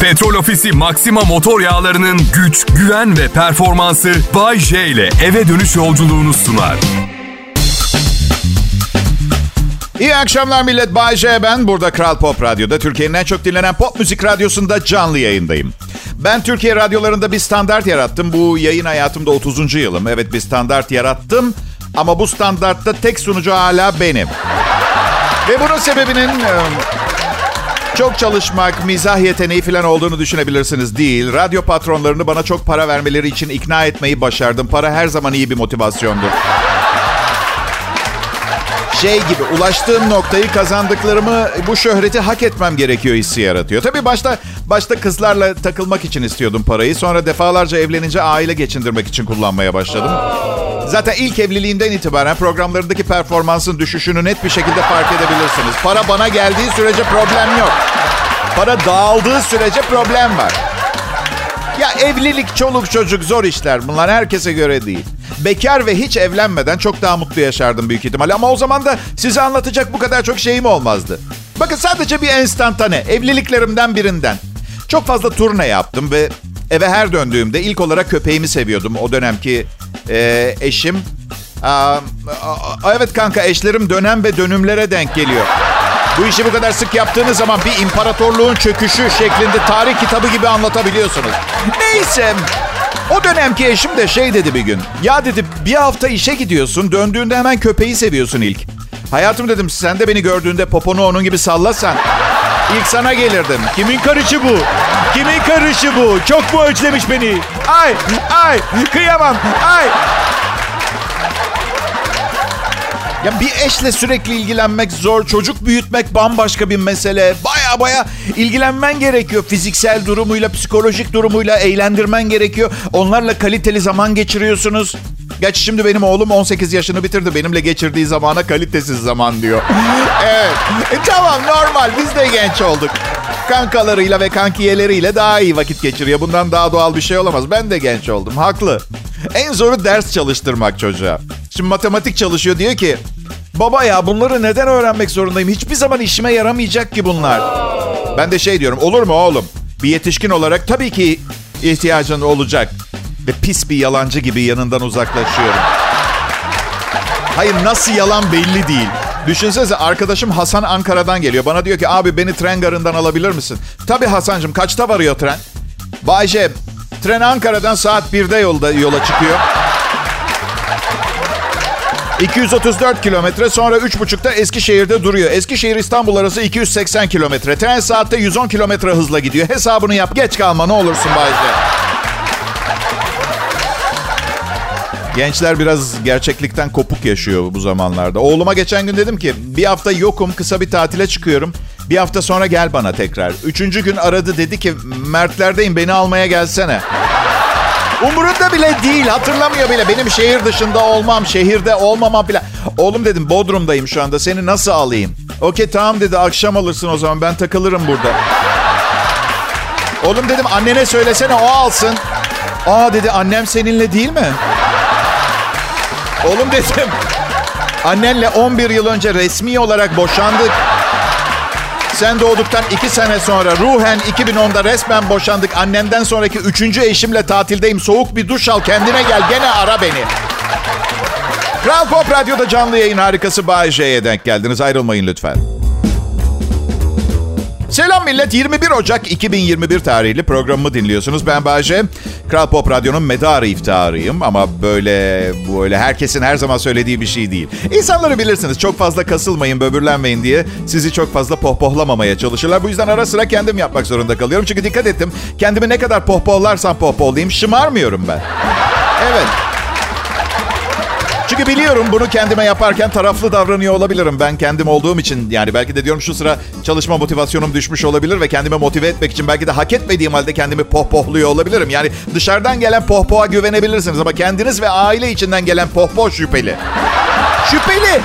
Petrol Ofisi Maxima motor yağlarının güç, güven ve performansı Bay J ile eve dönüş yolculuğunu sunar. İyi akşamlar millet. Bay J ben. Burada Kral Pop Radyo'da Türkiye'nin en çok dinlenen pop müzik radyosunda canlı yayındayım. Ben Türkiye radyolarında bir standart yarattım. Bu yayın hayatımda 30. yılım. Evet bir standart yarattım. Ama bu standartta tek sunucu hala benim. Ve bunun sebebinin çok çalışmak, mizah yeteneği falan olduğunu düşünebilirsiniz. Değil. Radyo patronlarını bana çok para vermeleri için ikna etmeyi başardım. Para her zaman iyi bir motivasyondur. Şey gibi ulaştığım noktayı kazandıklarımı bu şöhreti hak etmem gerekiyor hissi yaratıyor. Tabii başta başta kızlarla takılmak için istiyordum parayı. Sonra defalarca evlenince aile geçindirmek için kullanmaya başladım. Zaten ilk evliliğimden itibaren programlarındaki performansın düşüşünü net bir şekilde fark edebilirsiniz. Para bana geldiği sürece problem yok. Para dağıldığı sürece problem var. Ya evlilik, çoluk çocuk zor işler. Bunlar herkese göre değil. Bekar ve hiç evlenmeden çok daha mutlu yaşardım büyük ihtimalle. Ama o zaman da size anlatacak bu kadar çok şeyim olmazdı. Bakın sadece bir enstantane. Evliliklerimden birinden. Çok fazla turne yaptım ve eve her döndüğümde ilk olarak köpeğimi seviyordum. O dönemki e, eşim. Aa, a, evet kanka eşlerim dönem ve dönümlere denk geliyor. Bu işi bu kadar sık yaptığınız zaman bir imparatorluğun çöküşü şeklinde tarih kitabı gibi anlatabiliyorsunuz. Neyse. O dönemki eşim de şey dedi bir gün. Ya dedi bir hafta işe gidiyorsun döndüğünde hemen köpeği seviyorsun ilk. Hayatım dedim sen de beni gördüğünde poponu onun gibi sallasan. İlk sana gelirdim. Kimin karışı bu? Kimin karışı bu? Çok mu özlemiş beni? Ay, ay, kıyamam, ay. Ya bir eşle sürekli ilgilenmek zor. Çocuk büyütmek bambaşka bir mesele. Baya baya ilgilenmen gerekiyor. Fiziksel durumuyla, psikolojik durumuyla eğlendirmen gerekiyor. Onlarla kaliteli zaman geçiriyorsunuz. Gerçi şimdi benim oğlum 18 yaşını bitirdi. Benimle geçirdiği zamana kalitesiz zaman diyor. evet. E, tamam normal. Biz de genç olduk. Kankalarıyla ve kankiyeleriyle daha iyi vakit geçiriyor. Bundan daha doğal bir şey olamaz. Ben de genç oldum. Haklı. En zoru ders çalıştırmak çocuğa. Şimdi matematik çalışıyor diyor ki... Baba ya bunları neden öğrenmek zorundayım? Hiçbir zaman işime yaramayacak ki bunlar. Ben de şey diyorum. Olur mu oğlum? Bir yetişkin olarak tabii ki ihtiyacın olacak. Ve pis bir yalancı gibi yanından uzaklaşıyorum. Hayır nasıl yalan belli değil. Düşünsenize arkadaşım Hasan Ankara'dan geliyor. Bana diyor ki abi beni tren garından alabilir misin? Tabii Hasan'cığım kaçta varıyor tren? Bayce tren Ankara'dan saat 1'de yolda yola çıkıyor. 234 kilometre sonra 3.30'da Eskişehir'de duruyor. Eskişehir İstanbul arası 280 kilometre. Tren saatte 110 kilometre hızla gidiyor. Hesabını yap geç kalma ne olursun Bayce. Gençler biraz gerçeklikten kopuk yaşıyor bu zamanlarda. Oğluma geçen gün dedim ki bir hafta yokum kısa bir tatile çıkıyorum. Bir hafta sonra gel bana tekrar. Üçüncü gün aradı dedi ki Mertlerdeyim beni almaya gelsene. Umurunda bile değil hatırlamıyor bile. Benim şehir dışında olmam, şehirde olmamam bile. Oğlum dedim Bodrum'dayım şu anda seni nasıl alayım? Okey tamam dedi akşam alırsın o zaman ben takılırım burada. Oğlum dedim annene söylesene o alsın. Aa dedi annem seninle değil mi? Oğlum dedim. Annenle 11 yıl önce resmi olarak boşandık. Sen doğduktan 2 sene sonra ruhen 2010'da resmen boşandık. Annemden sonraki 3. eşimle tatildeyim. Soğuk bir duş al kendine gel gene ara beni. Kral Pop Radyo'da canlı yayın harikası Bay J'ye denk geldiniz. Ayrılmayın lütfen. Selam millet. 21 Ocak 2021 tarihli programımı dinliyorsunuz. Ben Bayce. Kral Pop Radyo'nun medarı iftiharıyım ama böyle böyle herkesin her zaman söylediği bir şey değil. İnsanları bilirsiniz çok fazla kasılmayın, böbürlenmeyin diye sizi çok fazla pohpohlamamaya çalışırlar. Bu yüzden ara sıra kendim yapmak zorunda kalıyorum. Çünkü dikkat ettim. Kendimi ne kadar pohpohlarsam pohpohlayayım şımarmıyorum ben. Evet. Çünkü biliyorum bunu kendime yaparken taraflı davranıyor olabilirim. Ben kendim olduğum için yani belki de diyorum şu sıra çalışma motivasyonum düşmüş olabilir ve kendime motive etmek için belki de hak etmediğim halde kendimi pohpohluyor olabilirim. Yani dışarıdan gelen pohpoha güvenebilirsiniz ama kendiniz ve aile içinden gelen pohpoh şüpheli. Şüpheli.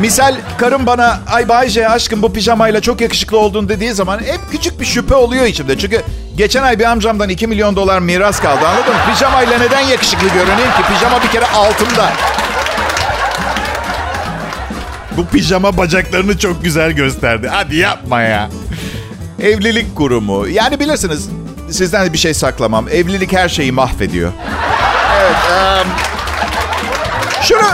Misal karım bana ay Bayce aşkım bu pijamayla çok yakışıklı oldun dediği zaman hep küçük bir şüphe oluyor içimde. Çünkü geçen ay bir amcamdan 2 milyon dolar miras kaldı anladın mı? Pijamayla neden yakışıklı görüneyim ki? Pijama bir kere altımda. Bu pijama bacaklarını çok güzel gösterdi. Hadi yapma ya. Evlilik kurumu. Yani bilirsiniz sizden bir şey saklamam. Evlilik her şeyi mahvediyor. Evet. Um, şunu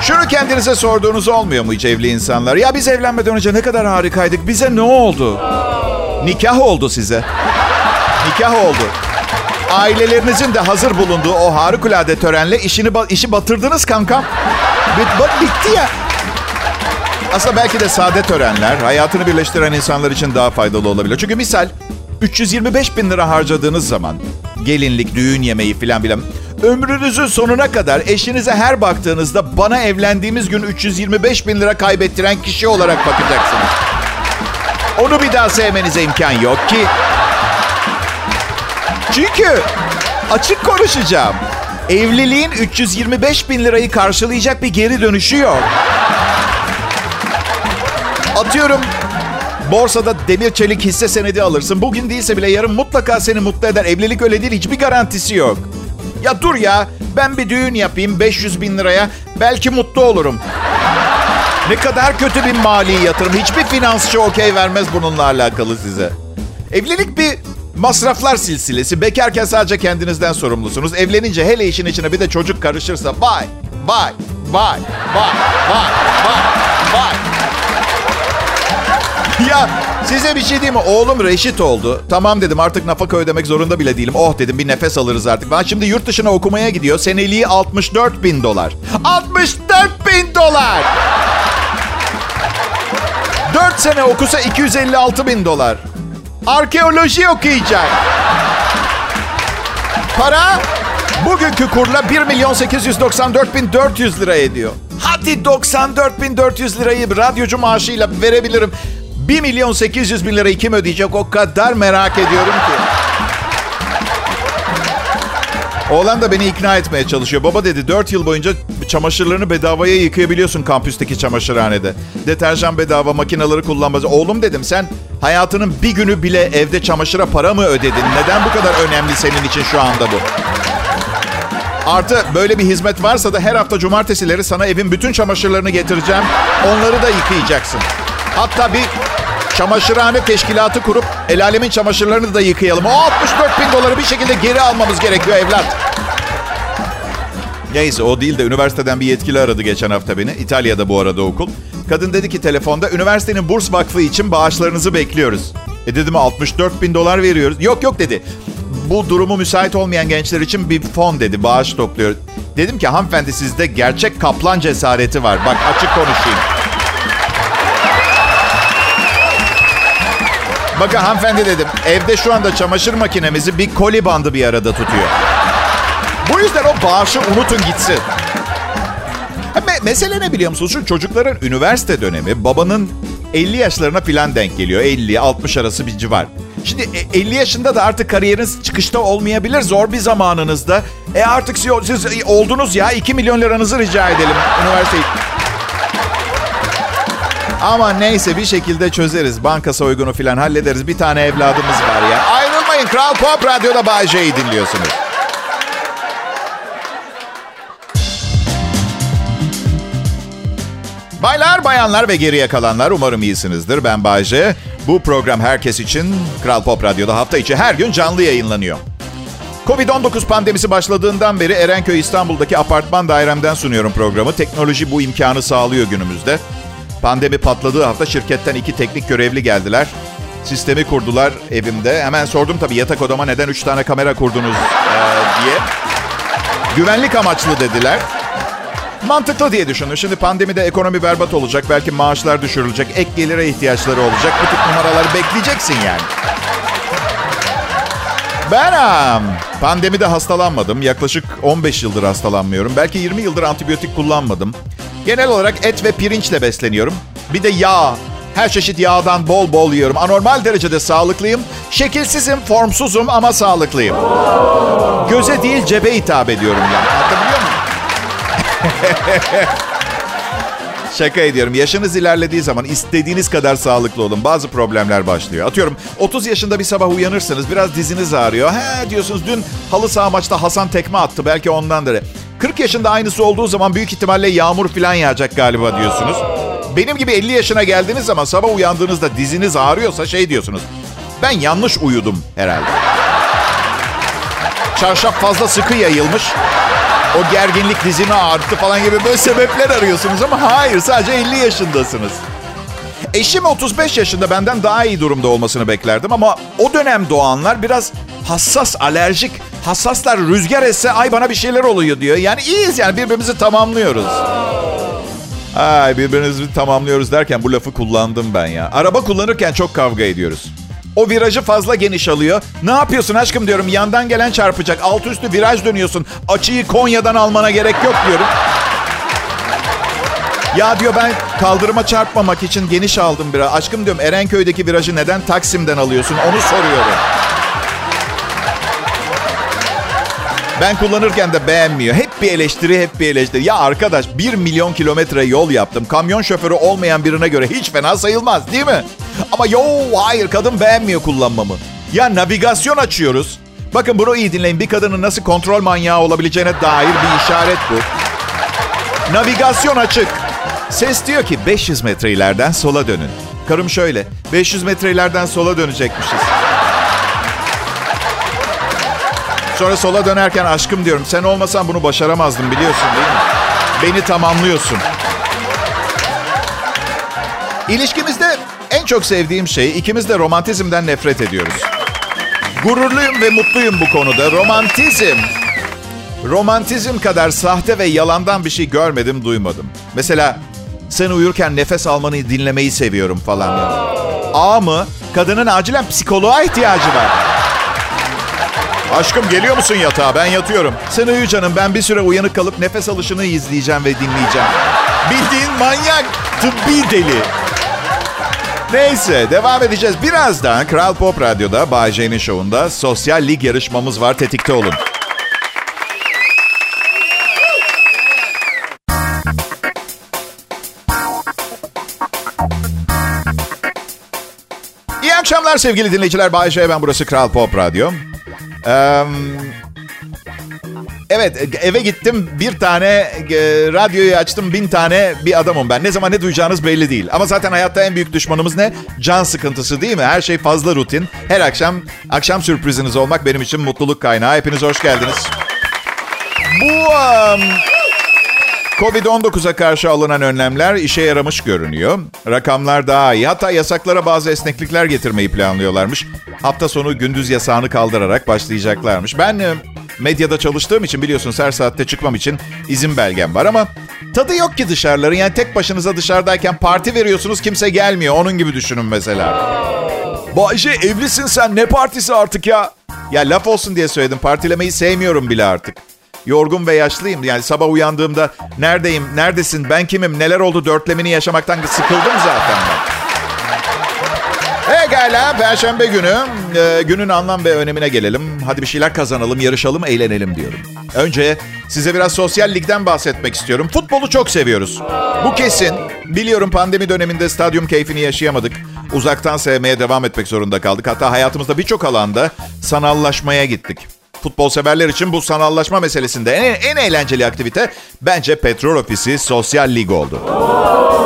şunu kendinize sorduğunuz olmuyor mu hiç evli insanlar? Ya biz evlenmeden önce ne kadar harikaydık. Bize ne oldu? Nikah oldu size. Nikah oldu. Ailelerinizin de hazır bulunduğu o harikulade törenle işini işi batırdınız kankam. Bit, bitti ya. Aslında belki de sade törenler hayatını birleştiren insanlar için daha faydalı olabilir. Çünkü misal 325 bin lira harcadığınız zaman gelinlik, düğün yemeği filan filan ömrünüzün sonuna kadar eşinize her baktığınızda bana evlendiğimiz gün 325 bin lira kaybettiren kişi olarak bakacaksınız. Onu bir daha sevmenize imkan yok ki. Çünkü açık konuşacağım. Evliliğin 325 bin lirayı karşılayacak bir geri dönüşü yok. Atıyorum borsada demir çelik hisse senedi alırsın. Bugün değilse bile yarın mutlaka seni mutlu eder. Evlilik öyle değil hiçbir garantisi yok. Ya dur ya ben bir düğün yapayım 500 bin liraya belki mutlu olurum. Ne kadar kötü bir mali yatırım. Hiçbir finansçı okey vermez bununla alakalı size. Evlilik bir masraflar silsilesi. Bekarken sadece kendinizden sorumlusunuz. Evlenince hele işin içine bir de çocuk karışırsa vay, vay, vay, vay, vay, vay, vay. Ya size bir şey diyeyim mi? Oğlum reşit oldu. Tamam dedim artık nafaka ödemek zorunda bile değilim. Oh dedim bir nefes alırız artık. Ben şimdi yurt dışına okumaya gidiyor. Seneliği 64 bin dolar. 64 bin dolar! 4 sene okusa 256 bin dolar. Arkeoloji okuyacak. Para bugünkü kurla 1 milyon 894 bin 400 lira ediyor. Hadi 94 bin 400 lirayı radyocu maaşıyla verebilirim. 1 milyon 800 bin lirayı kim ödeyecek o kadar merak ediyorum ki. Oğlan da beni ikna etmeye çalışıyor. Baba dedi 4 yıl boyunca çamaşırlarını bedavaya yıkayabiliyorsun kampüsteki çamaşırhanede. Deterjan bedava, makinaları kullanmaz. Oğlum dedim sen hayatının bir günü bile evde çamaşıra para mı ödedin? Neden bu kadar önemli senin için şu anda bu? Artı böyle bir hizmet varsa da her hafta cumartesileri sana evin bütün çamaşırlarını getireceğim. Onları da yıkayacaksın. Hatta bir çamaşırhane teşkilatı kurup el alemin çamaşırlarını da yıkayalım. O 64 bin doları bir şekilde geri almamız gerekiyor evlat. Neyse o değil de üniversiteden bir yetkili aradı geçen hafta beni. İtalya'da bu arada okul. Kadın dedi ki telefonda üniversitenin burs vakfı için bağışlarınızı bekliyoruz. E dedim 64 bin dolar veriyoruz. Yok yok dedi. Bu durumu müsait olmayan gençler için bir fon dedi. Bağış topluyor. Dedim ki hanımefendi sizde gerçek kaplan cesareti var. Bak açık konuşayım. Bakın hanımefendi dedim. Evde şu anda çamaşır makinemizi bir koli bandı bir arada tutuyor. Bu yüzden o bağışı unutun gitsin. Me- mesele ne biliyor musunuz? Şu çocukların üniversite dönemi babanın 50 yaşlarına falan denk geliyor. 50-60 arası bir civar. Şimdi 50 e, yaşında da artık kariyeriniz çıkışta olmayabilir. Zor bir zamanınızda. E artık siz, siz oldunuz ya 2 milyon liranızı rica edelim üniversiteyi. Ama neyse bir şekilde çözeriz. Banka soygunu falan hallederiz. Bir tane evladımız var ya. Ayrılmayın. Kral Pop Radyo'da Bay J'yi dinliyorsunuz. Baylar, bayanlar ve geriye kalanlar umarım iyisinizdir. Ben Bayce. Bu program herkes için Kral Pop Radyo'da hafta içi her gün canlı yayınlanıyor. Covid-19 pandemisi başladığından beri Erenköy İstanbul'daki apartman dairemden sunuyorum programı. Teknoloji bu imkanı sağlıyor günümüzde. Pandemi patladığı hafta şirketten iki teknik görevli geldiler. Sistemi kurdular evimde. Hemen sordum tabii yatak odama neden üç tane kamera kurdunuz ee, diye. Güvenlik amaçlı dediler. Mantıklı diye düşündüm. Şimdi pandemide ekonomi berbat olacak. Belki maaşlar düşürülecek. Ek gelire ihtiyaçları olacak. Bu tip numaraları bekleyeceksin yani. Ben pandemide hastalanmadım. Yaklaşık 15 yıldır hastalanmıyorum. Belki 20 yıldır antibiyotik kullanmadım. Genel olarak et ve pirinçle besleniyorum. Bir de yağ. Her çeşit yağdan bol bol yiyorum. Anormal derecede sağlıklıyım. Şekilsizim, formsuzum ama sağlıklıyım. Göze değil cebe hitap ediyorum yani. Anlatabiliyor muyum? Şaka ediyorum. Yaşınız ilerlediği zaman istediğiniz kadar sağlıklı olun. Bazı problemler başlıyor. Atıyorum 30 yaşında bir sabah uyanırsınız. Biraz diziniz ağrıyor. He diyorsunuz dün halı saha maçta Hasan tekme attı. Belki ondandır. 40 yaşında aynısı olduğu zaman büyük ihtimalle yağmur falan yağacak galiba diyorsunuz. Benim gibi 50 yaşına geldiğiniz zaman sabah uyandığınızda diziniz ağrıyorsa şey diyorsunuz. Ben yanlış uyudum herhalde. Çarşaf fazla sıkı yayılmış. O gerginlik dizimi ağrıttı falan gibi böyle sebepler arıyorsunuz ama hayır sadece 50 yaşındasınız. Eşim 35 yaşında benden daha iyi durumda olmasını beklerdim ama o dönem doğanlar biraz hassas, alerjik. Hassaslar rüzgar esse ay bana bir şeyler oluyor diyor. Yani iyiyiz yani birbirimizi tamamlıyoruz. Ay birbirimizi tamamlıyoruz derken bu lafı kullandım ben ya. Araba kullanırken çok kavga ediyoruz. O virajı fazla geniş alıyor. Ne yapıyorsun aşkım diyorum. Yandan gelen çarpacak. Alt üstü viraj dönüyorsun. Açıyı Konya'dan almana gerek yok diyorum. Ya diyor ben kaldırıma çarpmamak için geniş aldım biraz. Aşkım diyorum Erenköy'deki virajı neden Taksim'den alıyorsun onu soruyorum. Ben kullanırken de beğenmiyor. Hep bir eleştiri, hep bir eleştiri. Ya arkadaş 1 milyon kilometre yol yaptım. Kamyon şoförü olmayan birine göre hiç fena sayılmaz değil mi? Ama yo hayır kadın beğenmiyor kullanmamı. Ya navigasyon açıyoruz. Bakın bunu iyi dinleyin. Bir kadının nasıl kontrol manyağı olabileceğine dair bir işaret bu. Navigasyon açık. Ses diyor ki 500 metre ileriden sola dönün. Karım şöyle. 500 metre ileriden sola dönecekmişiz. Sonra sola dönerken aşkım diyorum. Sen olmasan bunu başaramazdım biliyorsun değil mi? Beni tamamlıyorsun. İlişkimizde en çok sevdiğim şey ikimiz de romantizmden nefret ediyoruz. Gururluyum ve mutluyum bu konuda. Romantizm. Romantizm kadar sahte ve yalandan bir şey görmedim, duymadım. Mesela sen uyurken nefes almanı dinlemeyi seviyorum falan. Yani. A mı? Kadının acilen psikoloğa ihtiyacı var. Aşkım geliyor musun yatağa? Ben yatıyorum. Sen uyu canım. Ben bir süre uyanık kalıp nefes alışını izleyeceğim ve dinleyeceğim. Bildiğin manyak. Tıbbi deli. Neyse devam edeceğiz. Birazdan Kral Pop Radyo'da Bay J'nin şovunda sosyal lig yarışmamız var. Tetikte olun. Akşamlar sevgili dinleyiciler. Bay J ben burası Kral Pop Radyo. Ee, evet eve gittim bir tane e, radyoyu açtım bin tane bir adamım ben. Ne zaman ne duyacağınız belli değil. Ama zaten hayatta en büyük düşmanımız ne? Can sıkıntısı değil mi? Her şey fazla rutin. Her akşam akşam sürpriziniz olmak benim için mutluluk kaynağı. Hepiniz hoş geldiniz. Bu um, Covid-19'a karşı alınan önlemler işe yaramış görünüyor. Rakamlar daha iyi. Hatta yasaklara bazı esneklikler getirmeyi planlıyorlarmış. Hafta sonu gündüz yasağını kaldırarak başlayacaklarmış. Ben e, medyada çalıştığım için biliyorsunuz her saatte çıkmam için izin belgem var ama tadı yok ki dışarıların. Yani tek başınıza dışarıdayken parti veriyorsunuz kimse gelmiyor. Onun gibi düşünün mesela. Bayce evlisin sen ne partisi artık ya? Ya laf olsun diye söyledim. Partilemeyi sevmiyorum bile artık. Yorgun ve yaşlıyım. Yani sabah uyandığımda neredeyim, neredesin, ben kimim, neler oldu dörtlemini yaşamaktan sıkıldım zaten ben. Pekala, Perşembe günü. Ee, günün anlam ve önemine gelelim. Hadi bir şeyler kazanalım, yarışalım, eğlenelim diyorum. Önce size biraz sosyal ligden bahsetmek istiyorum. Futbolu çok seviyoruz. Bu kesin. Biliyorum pandemi döneminde stadyum keyfini yaşayamadık. Uzaktan sevmeye devam etmek zorunda kaldık. Hatta hayatımızda birçok alanda sanallaşmaya gittik. Futbol severler için bu sanallaşma meselesinde en, en eğlenceli aktivite bence Petrol Ofisi Sosyal Lig oldu.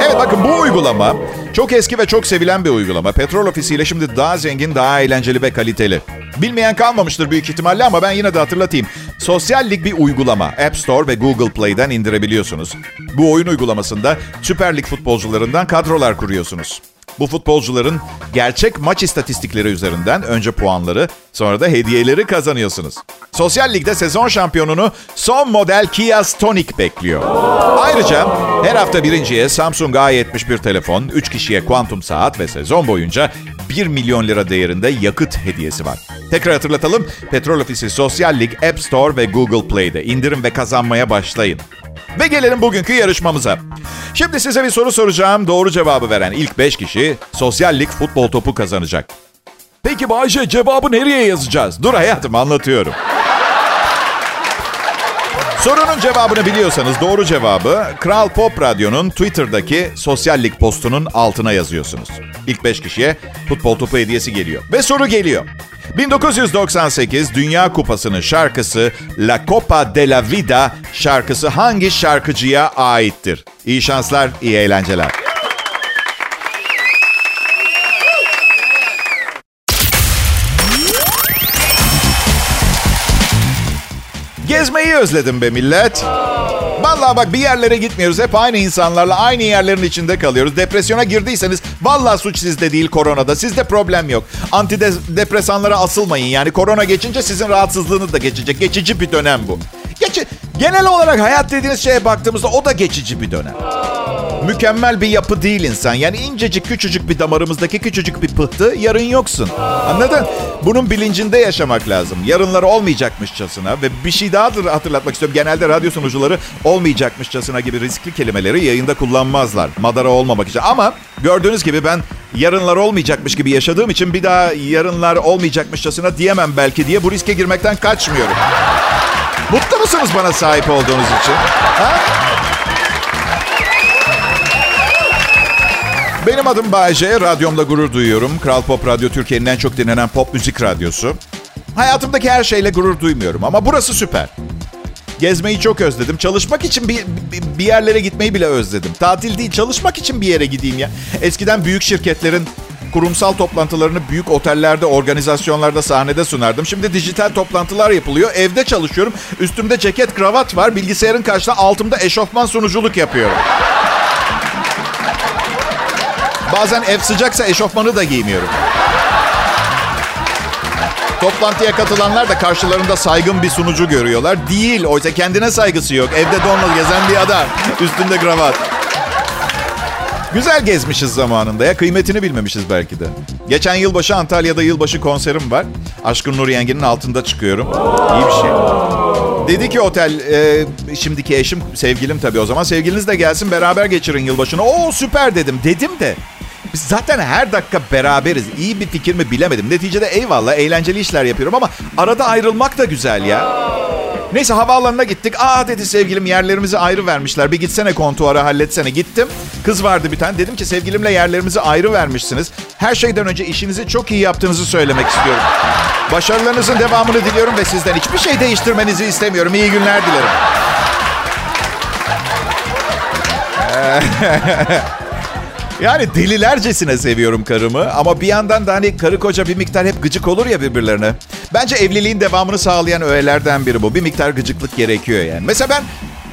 Evet bakın bu uygulama çok eski ve çok sevilen bir uygulama. Petrol Ofisi ile şimdi daha zengin, daha eğlenceli ve kaliteli. Bilmeyen kalmamıştır büyük ihtimalle ama ben yine de hatırlatayım. Sosyal Lig bir uygulama. App Store ve Google Play'den indirebiliyorsunuz. Bu oyun uygulamasında Süper Lig futbolcularından kadrolar kuruyorsunuz. Bu futbolcuların gerçek maç istatistikleri üzerinden önce puanları sonra da hediyeleri kazanıyorsunuz. Sosyal Lig'de sezon şampiyonunu son model Kia Stonic bekliyor. Ayrıca her hafta birinciye Samsung A71 telefon, 3 kişiye kuantum saat ve sezon boyunca 1 milyon lira değerinde yakıt hediyesi var. Tekrar hatırlatalım. Petrol Ofisi Sosyal Lig App Store ve Google Play'de indirin ve kazanmaya başlayın. Ve gelelim bugünkü yarışmamıza. Şimdi size bir soru soracağım. Doğru cevabı veren ilk 5 kişi Sosyal Lig futbol topu kazanacak. Peki Bayce cevabı nereye yazacağız? Dur hayatım anlatıyorum. Sorunun cevabını biliyorsanız doğru cevabı Kral Pop Radyo'nun Twitter'daki sosyal lig postunun altına yazıyorsunuz. İlk 5 kişiye futbol topu hediyesi geliyor. Ve soru geliyor. 1998 Dünya Kupası'nın şarkısı La Copa de la Vida şarkısı hangi şarkıcıya aittir? İyi şanslar, iyi eğlenceler. Gezmeyi özledim be millet. Vallahi bak bir yerlere gitmiyoruz. Hep aynı insanlarla aynı yerlerin içinde kalıyoruz. Depresyona girdiyseniz vallahi suç sizde değil koronada. Sizde problem yok. Antidepresanlara asılmayın. Yani korona geçince sizin rahatsızlığınız da geçecek. Geçici bir dönem bu. Geçi Genel olarak hayat dediğiniz şeye baktığımızda o da geçici bir dönem. Mükemmel bir yapı değil insan. Yani incecik küçücük bir damarımızdaki küçücük bir pıhtı yarın yoksun. Anladın? Bunun bilincinde yaşamak lazım. Yarınları olmayacakmışçasına ve bir şey daha hatırlatmak istiyorum. Genelde radyo sunucuları olmayacakmışçasına gibi riskli kelimeleri yayında kullanmazlar. Madara olmamak için. Ama gördüğünüz gibi ben yarınlar olmayacakmış gibi yaşadığım için bir daha yarınlar olmayacakmışçasına diyemem belki diye bu riske girmekten kaçmıyorum. Mutlu musunuz bana sahip olduğunuz için? Ha? Benim adım Bayece. Radyomda gurur duyuyorum. Kral Pop Radyo Türkiye'nin en çok dinlenen pop müzik radyosu. Hayatımdaki her şeyle gurur duymuyorum ama burası süper. Gezmeyi çok özledim. Çalışmak için bir, bir yerlere gitmeyi bile özledim. Tatil değil, çalışmak için bir yere gideyim ya. Eskiden büyük şirketlerin kurumsal toplantılarını büyük otellerde, organizasyonlarda sahnede sunardım. Şimdi dijital toplantılar yapılıyor. Evde çalışıyorum. Üstümde ceket, kravat var. Bilgisayarın karşısında altımda eşofman sunuculuk yapıyorum. Bazen ev sıcaksa eşofmanı da giymiyorum. Toplantıya katılanlar da karşılarında saygın bir sunucu görüyorlar. Değil. Oysa kendine saygısı yok. Evde donla gezen bir adam. Üstünde kravat. Güzel gezmişiz zamanında ya. Kıymetini bilmemişiz belki de. Geçen yılbaşı Antalya'da yılbaşı konserim var. Aşkın Nur Yengi'nin altında çıkıyorum. İyi bir şey. Dedi ki otel, e, şimdiki eşim, sevgilim tabii o zaman. Sevgiliniz de gelsin beraber geçirin yılbaşını. Oo süper dedim. Dedim de biz zaten her dakika beraberiz. İyi bir fikir mi bilemedim. Neticede eyvallah eğlenceli işler yapıyorum ama arada ayrılmak da güzel ya. Neyse havaalanına gittik. Aa dedi sevgilim yerlerimizi ayrı vermişler. Bir gitsene kontuara halletsene. Gittim. Kız vardı bir tane. Dedim ki sevgilimle yerlerimizi ayrı vermişsiniz. Her şeyden önce işinizi çok iyi yaptığınızı söylemek istiyorum. Başarılarınızın devamını diliyorum ve sizden hiçbir şey değiştirmenizi istemiyorum. İyi günler dilerim. Yani delilercesine seviyorum karımı ama bir yandan da hani karı koca bir miktar hep gıcık olur ya birbirlerine. Bence evliliğin devamını sağlayan öğelerden biri bu. Bir miktar gıcıklık gerekiyor yani. Mesela ben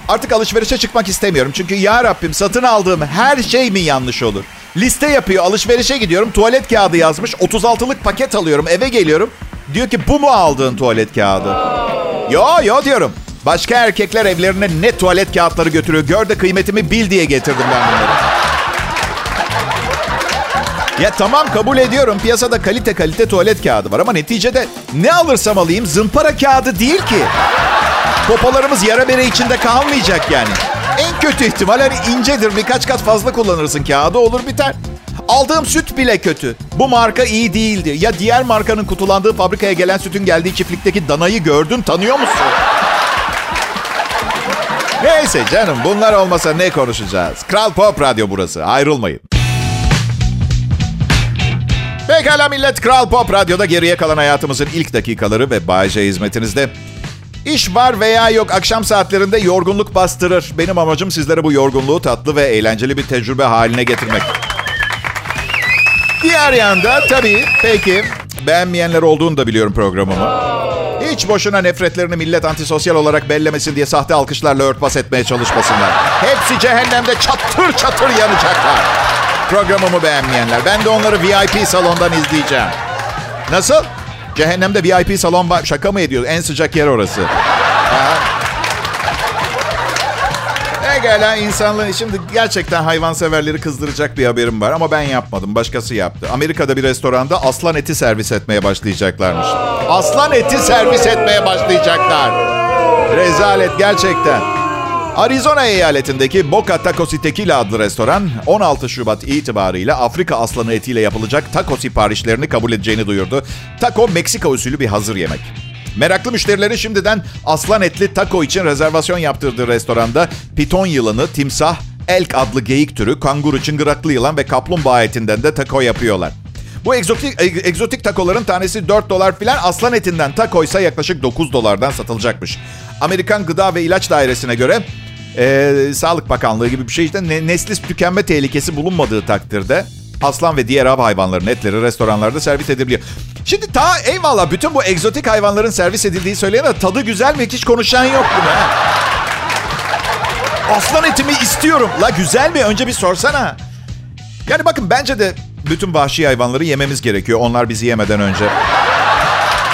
artık alışverişe çıkmak istemiyorum. Çünkü ya Rabbim satın aldığım her şey mi yanlış olur? Liste yapıyor, alışverişe gidiyorum, tuvalet kağıdı yazmış, 36'lık paket alıyorum, eve geliyorum. Diyor ki bu mu aldığın tuvalet kağıdı? Yo yo diyorum. Başka erkekler evlerine ne tuvalet kağıtları götürüyor. Gör de kıymetimi bil diye getirdim ben bunları. Ya tamam kabul ediyorum piyasada kalite kalite tuvalet kağıdı var ama neticede ne alırsam alayım zımpara kağıdı değil ki. Popolarımız yara bere içinde kalmayacak yani. En kötü ihtimal hani incedir birkaç kat fazla kullanırsın kağıdı olur biter. Aldığım süt bile kötü. Bu marka iyi değildi. Ya diğer markanın kutulandığı fabrikaya gelen sütün geldiği çiftlikteki danayı gördün tanıyor musun? Neyse canım bunlar olmasa ne konuşacağız? Kral Pop Radyo burası. Ayrılmayın. Pekala millet Kral Pop Radyo'da geriye kalan hayatımızın ilk dakikaları ve Bayece hizmetinizde. İş var veya yok akşam saatlerinde yorgunluk bastırır. Benim amacım sizlere bu yorgunluğu tatlı ve eğlenceli bir tecrübe haline getirmek. Diğer yanda tabii peki beğenmeyenler olduğunu da biliyorum programımı. Hiç boşuna nefretlerini millet antisosyal olarak bellemesin diye sahte alkışlarla örtbas etmeye çalışmasınlar. Hepsi cehennemde çatır çatır yanacaklar. Programımı beğenmeyenler. Ben de onları VIP salondan izleyeceğim. Nasıl? Cehennemde VIP salon var. Şaka mı ediyor? En sıcak yer orası. Egala insanlığı şimdi gerçekten hayvanseverleri kızdıracak bir haberim var ama ben yapmadım. Başkası yaptı. Amerika'da bir restoranda aslan eti servis etmeye başlayacaklarmış. Aslan eti servis etmeye başlayacaklar. Rezalet gerçekten. Arizona eyaletindeki Boca Tacos Tequila adlı restoran 16 Şubat itibarıyla Afrika aslanı etiyle yapılacak taco siparişlerini kabul edeceğini duyurdu. Taco Meksika usulü bir hazır yemek. Meraklı müşterileri şimdiden aslan etli taco için rezervasyon yaptırdığı restoranda piton yılanı, timsah, elk adlı geyik türü, kanguru, çıngıraklı yılan ve kaplumbağa etinden de taco yapıyorlar. Bu egzotik, egzotik takoların tanesi 4 dolar filan aslan etinden taco ise yaklaşık 9 dolardan satılacakmış. Amerikan Gıda ve İlaç Dairesi'ne göre e, Sağlık Bakanlığı gibi bir şey işte nesli tükenme tehlikesi bulunmadığı takdirde aslan ve diğer av hayvanların etleri restoranlarda servis edebiliyor. Şimdi ta eyvallah bütün bu egzotik hayvanların servis edildiği söyleyen tadı güzel mi hiç konuşan yok buna. Aslan etimi istiyorum. La güzel mi? Önce bir sorsana. Yani bakın bence de bütün vahşi hayvanları yememiz gerekiyor. Onlar bizi yemeden önce.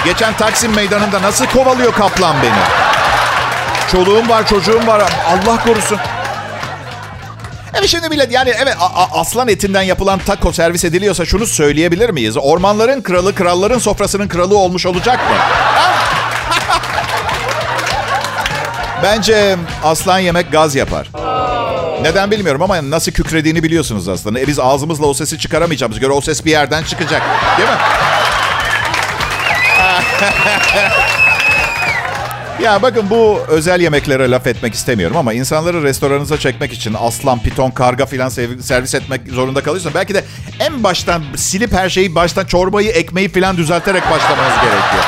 Geçen Taksim meydanında nasıl kovalıyor kaplan beni? Çoluğum var, çocuğum var. Allah korusun. Evet şimdi millet yani evet aslan etinden yapılan taco servis ediliyorsa şunu söyleyebilir miyiz? Ormanların kralı, kralların sofrasının kralı olmuş olacak mı? Bence aslan yemek gaz yapar. Neden bilmiyorum ama nasıl kükrediğini biliyorsunuz aslında. E biz ağzımızla o sesi çıkaramayacağımız göre o ses bir yerden çıkacak. Değil mi? ya bakın bu özel yemeklere laf etmek istemiyorum ama insanları restoranınıza çekmek için aslan, piton, karga filan servis etmek zorunda kalıyorsan belki de en baştan silip her şeyi baştan çorbayı, ekmeği filan düzelterek başlamanız gerekiyor.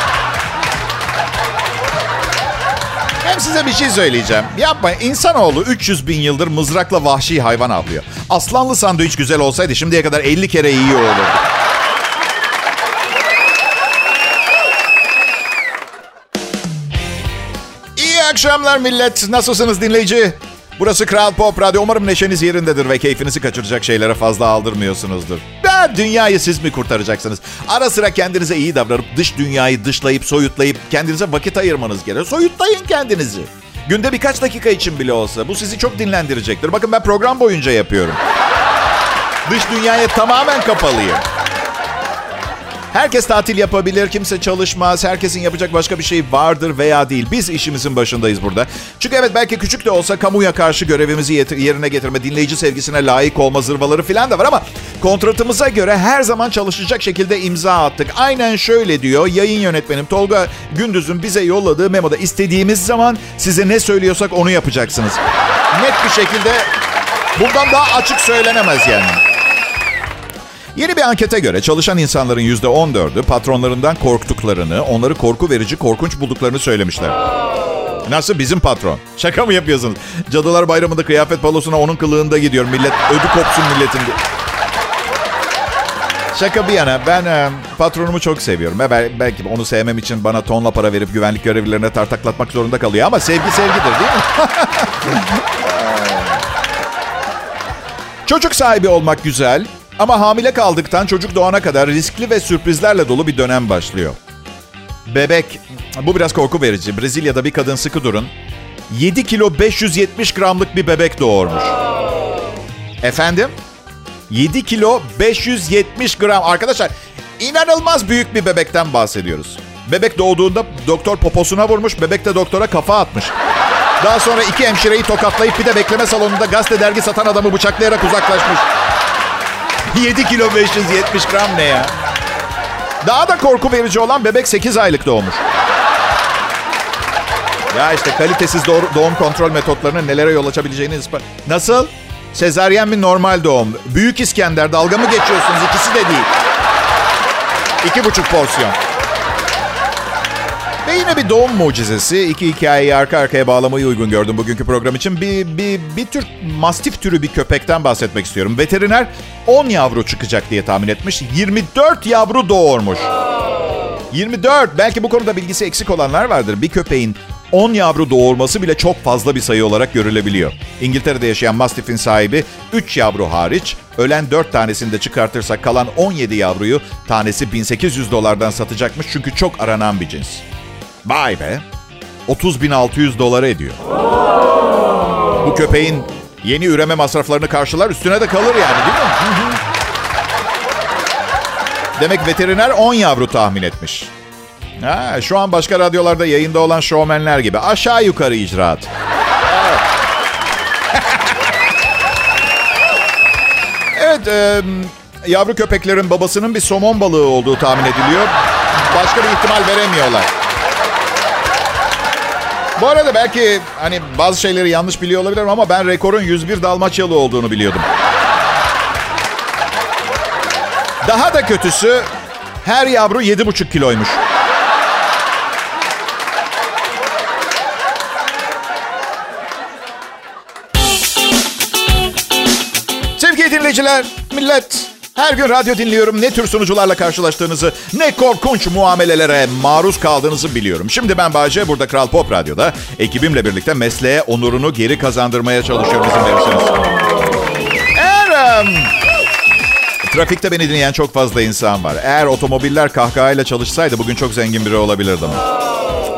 Hem size bir şey söyleyeceğim. Yapmayın. İnsanoğlu 300 bin yıldır mızrakla vahşi hayvan avlıyor. Aslanlı sandviç güzel olsaydı şimdiye kadar 50 kere iyi olurdu. İyi akşamlar millet. Nasılsınız dinleyici? Burası Kral Pop Radyo. Umarım neşeniz yerindedir ve keyfinizi kaçıracak şeylere fazla aldırmıyorsunuzdur. Dünyayı siz mi kurtaracaksınız? Ara sıra kendinize iyi davranıp dış dünyayı dışlayıp soyutlayıp kendinize vakit ayırmanız gerekiyor. Soyutlayın kendinizi. Günde birkaç dakika için bile olsa bu sizi çok dinlendirecektir. Bakın ben program boyunca yapıyorum. Dış dünyaya tamamen kapalıyım. Herkes tatil yapabilir, kimse çalışmaz. Herkesin yapacak başka bir şey vardır veya değil. Biz işimizin başındayız burada. Çünkü evet belki küçük de olsa kamuya karşı görevimizi yerine getirme, dinleyici sevgisine layık olma zırvaları falan da var ama kontratımıza göre her zaman çalışacak şekilde imza attık. Aynen şöyle diyor yayın yönetmenim Tolga Gündüz'ün bize yolladığı memoda istediğimiz zaman size ne söylüyorsak onu yapacaksınız. Net bir şekilde bundan daha açık söylenemez yani. Yeni bir ankete göre çalışan insanların %14'ü patronlarından korktuklarını, onları korku verici, korkunç bulduklarını söylemişler. Nasıl bizim patron? Şaka mı yapıyorsunuz? Cadılar Bayramı'nda kıyafet balosuna onun kılığında gidiyor. Millet ödü kopsun milletin. Şaka bir yana ben e, patronumu çok seviyorum. E, belki onu sevmem için bana tonla para verip güvenlik görevlilerine tartaklatmak zorunda kalıyor. Ama sevgi sevgidir değil mi? Çocuk sahibi olmak güzel ama hamile kaldıktan çocuk doğana kadar riskli ve sürprizlerle dolu bir dönem başlıyor. Bebek, bu biraz korku verici. Brezilya'da bir kadın sıkı durun. 7 kilo 570 gramlık bir bebek doğurmuş. Efendim? 7 kilo 570 gram. Arkadaşlar inanılmaz büyük bir bebekten bahsediyoruz. Bebek doğduğunda doktor poposuna vurmuş, bebek de doktora kafa atmış. Daha sonra iki hemşireyi tokatlayıp bir de bekleme salonunda gazete dergi satan adamı bıçaklayarak uzaklaşmış. 7 kilo 570 gram ne ya? Daha da korku verici olan bebek 8 aylık doğmuş. Ya işte kalitesiz doğum kontrol metotlarının nelere yol açabileceğini ispat... Nasıl? Sezaryen mi normal doğum? Büyük İskender dalga mı geçiyorsunuz? İkisi de değil. İki buçuk porsiyon. Ve yine bir doğum mucizesi. İki hikayeyi arka arkaya bağlamayı uygun gördüm bugünkü program için. Bir, bir, bir tür mastif türü bir köpekten bahsetmek istiyorum. Veteriner 10 yavru çıkacak diye tahmin etmiş. 24 yavru doğurmuş. 24. Belki bu konuda bilgisi eksik olanlar vardır. Bir köpeğin 10 yavru doğurması bile çok fazla bir sayı olarak görülebiliyor. İngiltere'de yaşayan Mastiff'in sahibi 3 yavru hariç ölen 4 tanesini de çıkartırsak kalan 17 yavruyu tanesi 1800 dolardan satacakmış çünkü çok aranan bir cins. Vay be. 30.600 dolara ediyor. Bu köpeğin yeni üreme masraflarını karşılar üstüne de kalır yani değil mi? Demek veteriner 10 yavru tahmin etmiş. Ha, şu an başka radyolarda yayında olan şovmenler gibi. Aşağı yukarı icraat. evet, e, yavru köpeklerin babasının bir somon balığı olduğu tahmin ediliyor. Başka bir ihtimal veremiyorlar. Bu arada belki hani bazı şeyleri yanlış biliyor olabilirim ama ben rekorun 101 Dalmaçyalı olduğunu biliyordum. Daha da kötüsü her yavru 7,5 kiloymuş. Sevgili dinleyiciler, millet Her gün radyo dinliyorum. Ne tür sunucularla karşılaştığınızı, ne korkunç muamelelere maruz kaldığınızı biliyorum. Şimdi ben Bayce, burada Kral Pop Radyo'da ekibimle birlikte mesleğe onurunu geri kazandırmaya çalışıyorum izin verirseniz. Eğer... em, Trafikte beni dinleyen çok fazla insan var. Eğer otomobiller kahkahayla çalışsaydı bugün çok zengin biri olabilirdim.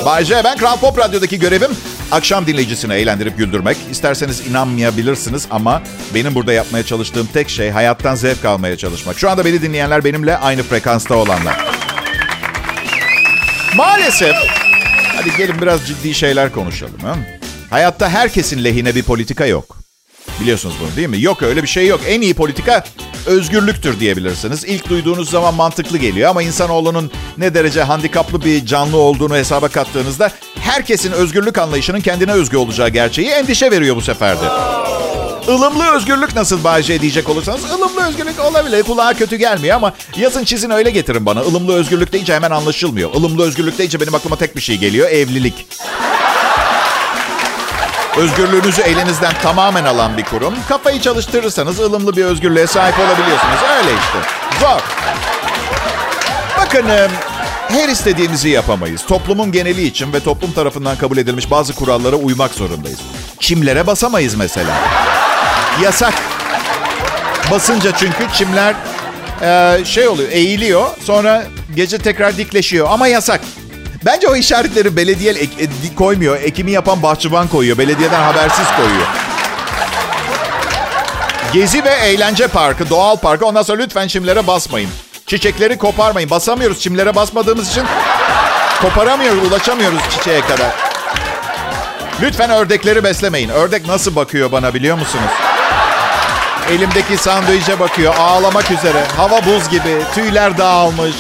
Bay J, ben Kral Pop Radyo'daki görevim akşam dinleyicisini eğlendirip güldürmek. İsterseniz inanmayabilirsiniz ama benim burada yapmaya çalıştığım tek şey hayattan zevk almaya çalışmak. Şu anda beni dinleyenler benimle aynı frekansta olanlar. Maalesef, hadi gelin biraz ciddi şeyler konuşalım. Ha? Hayatta herkesin lehine bir politika yok. Biliyorsunuz bunu değil mi? Yok öyle bir şey yok. En iyi politika özgürlüktür diyebilirsiniz. İlk duyduğunuz zaman mantıklı geliyor ama insanoğlunun ne derece handikaplı bir canlı olduğunu hesaba kattığınızda herkesin özgürlük anlayışının kendine özgü olacağı gerçeği endişe veriyor bu sefer de. Ilımlı özgürlük nasıl Bayce diyecek olursanız ılımlı özgürlük olabilir. Kulağa kötü gelmiyor ama yazın çizin öyle getirin bana. Ilımlı özgürlük deyince hemen anlaşılmıyor. Ilımlı özgürlük deyince benim aklıma tek bir şey geliyor. Evlilik. Özgürlüğünüzü elinizden tamamen alan bir kurum. Kafayı çalıştırırsanız ılımlı bir özgürlüğe sahip olabiliyorsunuz. Öyle işte. Zor. Bakın e, her istediğimizi yapamayız. Toplumun geneli için ve toplum tarafından kabul edilmiş bazı kurallara uymak zorundayız. Çimlere basamayız mesela. Yasak. Basınca çünkü çimler e, şey oluyor, eğiliyor. Sonra gece tekrar dikleşiyor ama yasak. Bence o işaretleri belediye ek- e, koymuyor. Ekimi yapan bahçıvan koyuyor. Belediyeden habersiz koyuyor. Gezi ve eğlence parkı, doğal parkı. Ondan sonra lütfen çimlere basmayın. Çiçekleri koparmayın. Basamıyoruz. Çimlere basmadığımız için koparamıyoruz, ulaşamıyoruz çiçeğe kadar. Lütfen ördekleri beslemeyin. Ördek nasıl bakıyor bana biliyor musunuz? Elimdeki sandviçe bakıyor. Ağlamak üzere. Hava buz gibi. Tüyler dağılmış.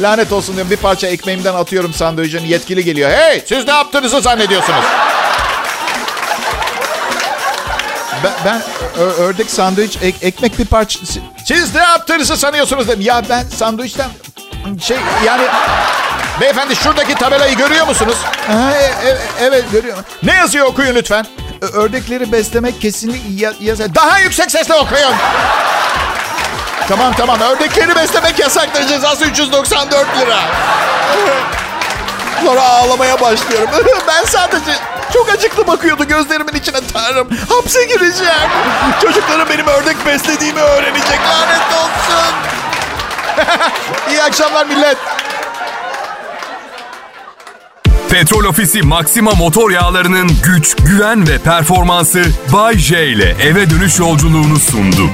Lanet olsun diyorum. Bir parça ekmeğimden atıyorum sandviçin. Yetkili geliyor. Hey siz ne yaptığınızı zannediyorsunuz? Ben, ben ördek sandviç ek- ekmek bir parça... Siz ne yaptığınızı sanıyorsunuz dedim. Ya ben sandviçten şey yani... Beyefendi şuradaki tabelayı görüyor musunuz? Ha, e- e- evet görüyorum. Ne yazıyor okuyun lütfen. Ördekleri beslemek kesinlikle ya-. Daha yüksek sesle okuyun. Tamam tamam ördekleri beslemek yasaktır cezası 394 lira. Sonra ağlamaya başlıyorum. Ben sadece çok acıklı bakıyordu gözlerimin içine tanrım. Hapse gireceğim. Çocuklarım benim ördek beslediğimi öğrenecek lanet olsun. İyi akşamlar millet. Petrol Ofisi Maxima motor yağlarının güç, güven ve performansı Bay J ile eve dönüş yolculuğunu sundu.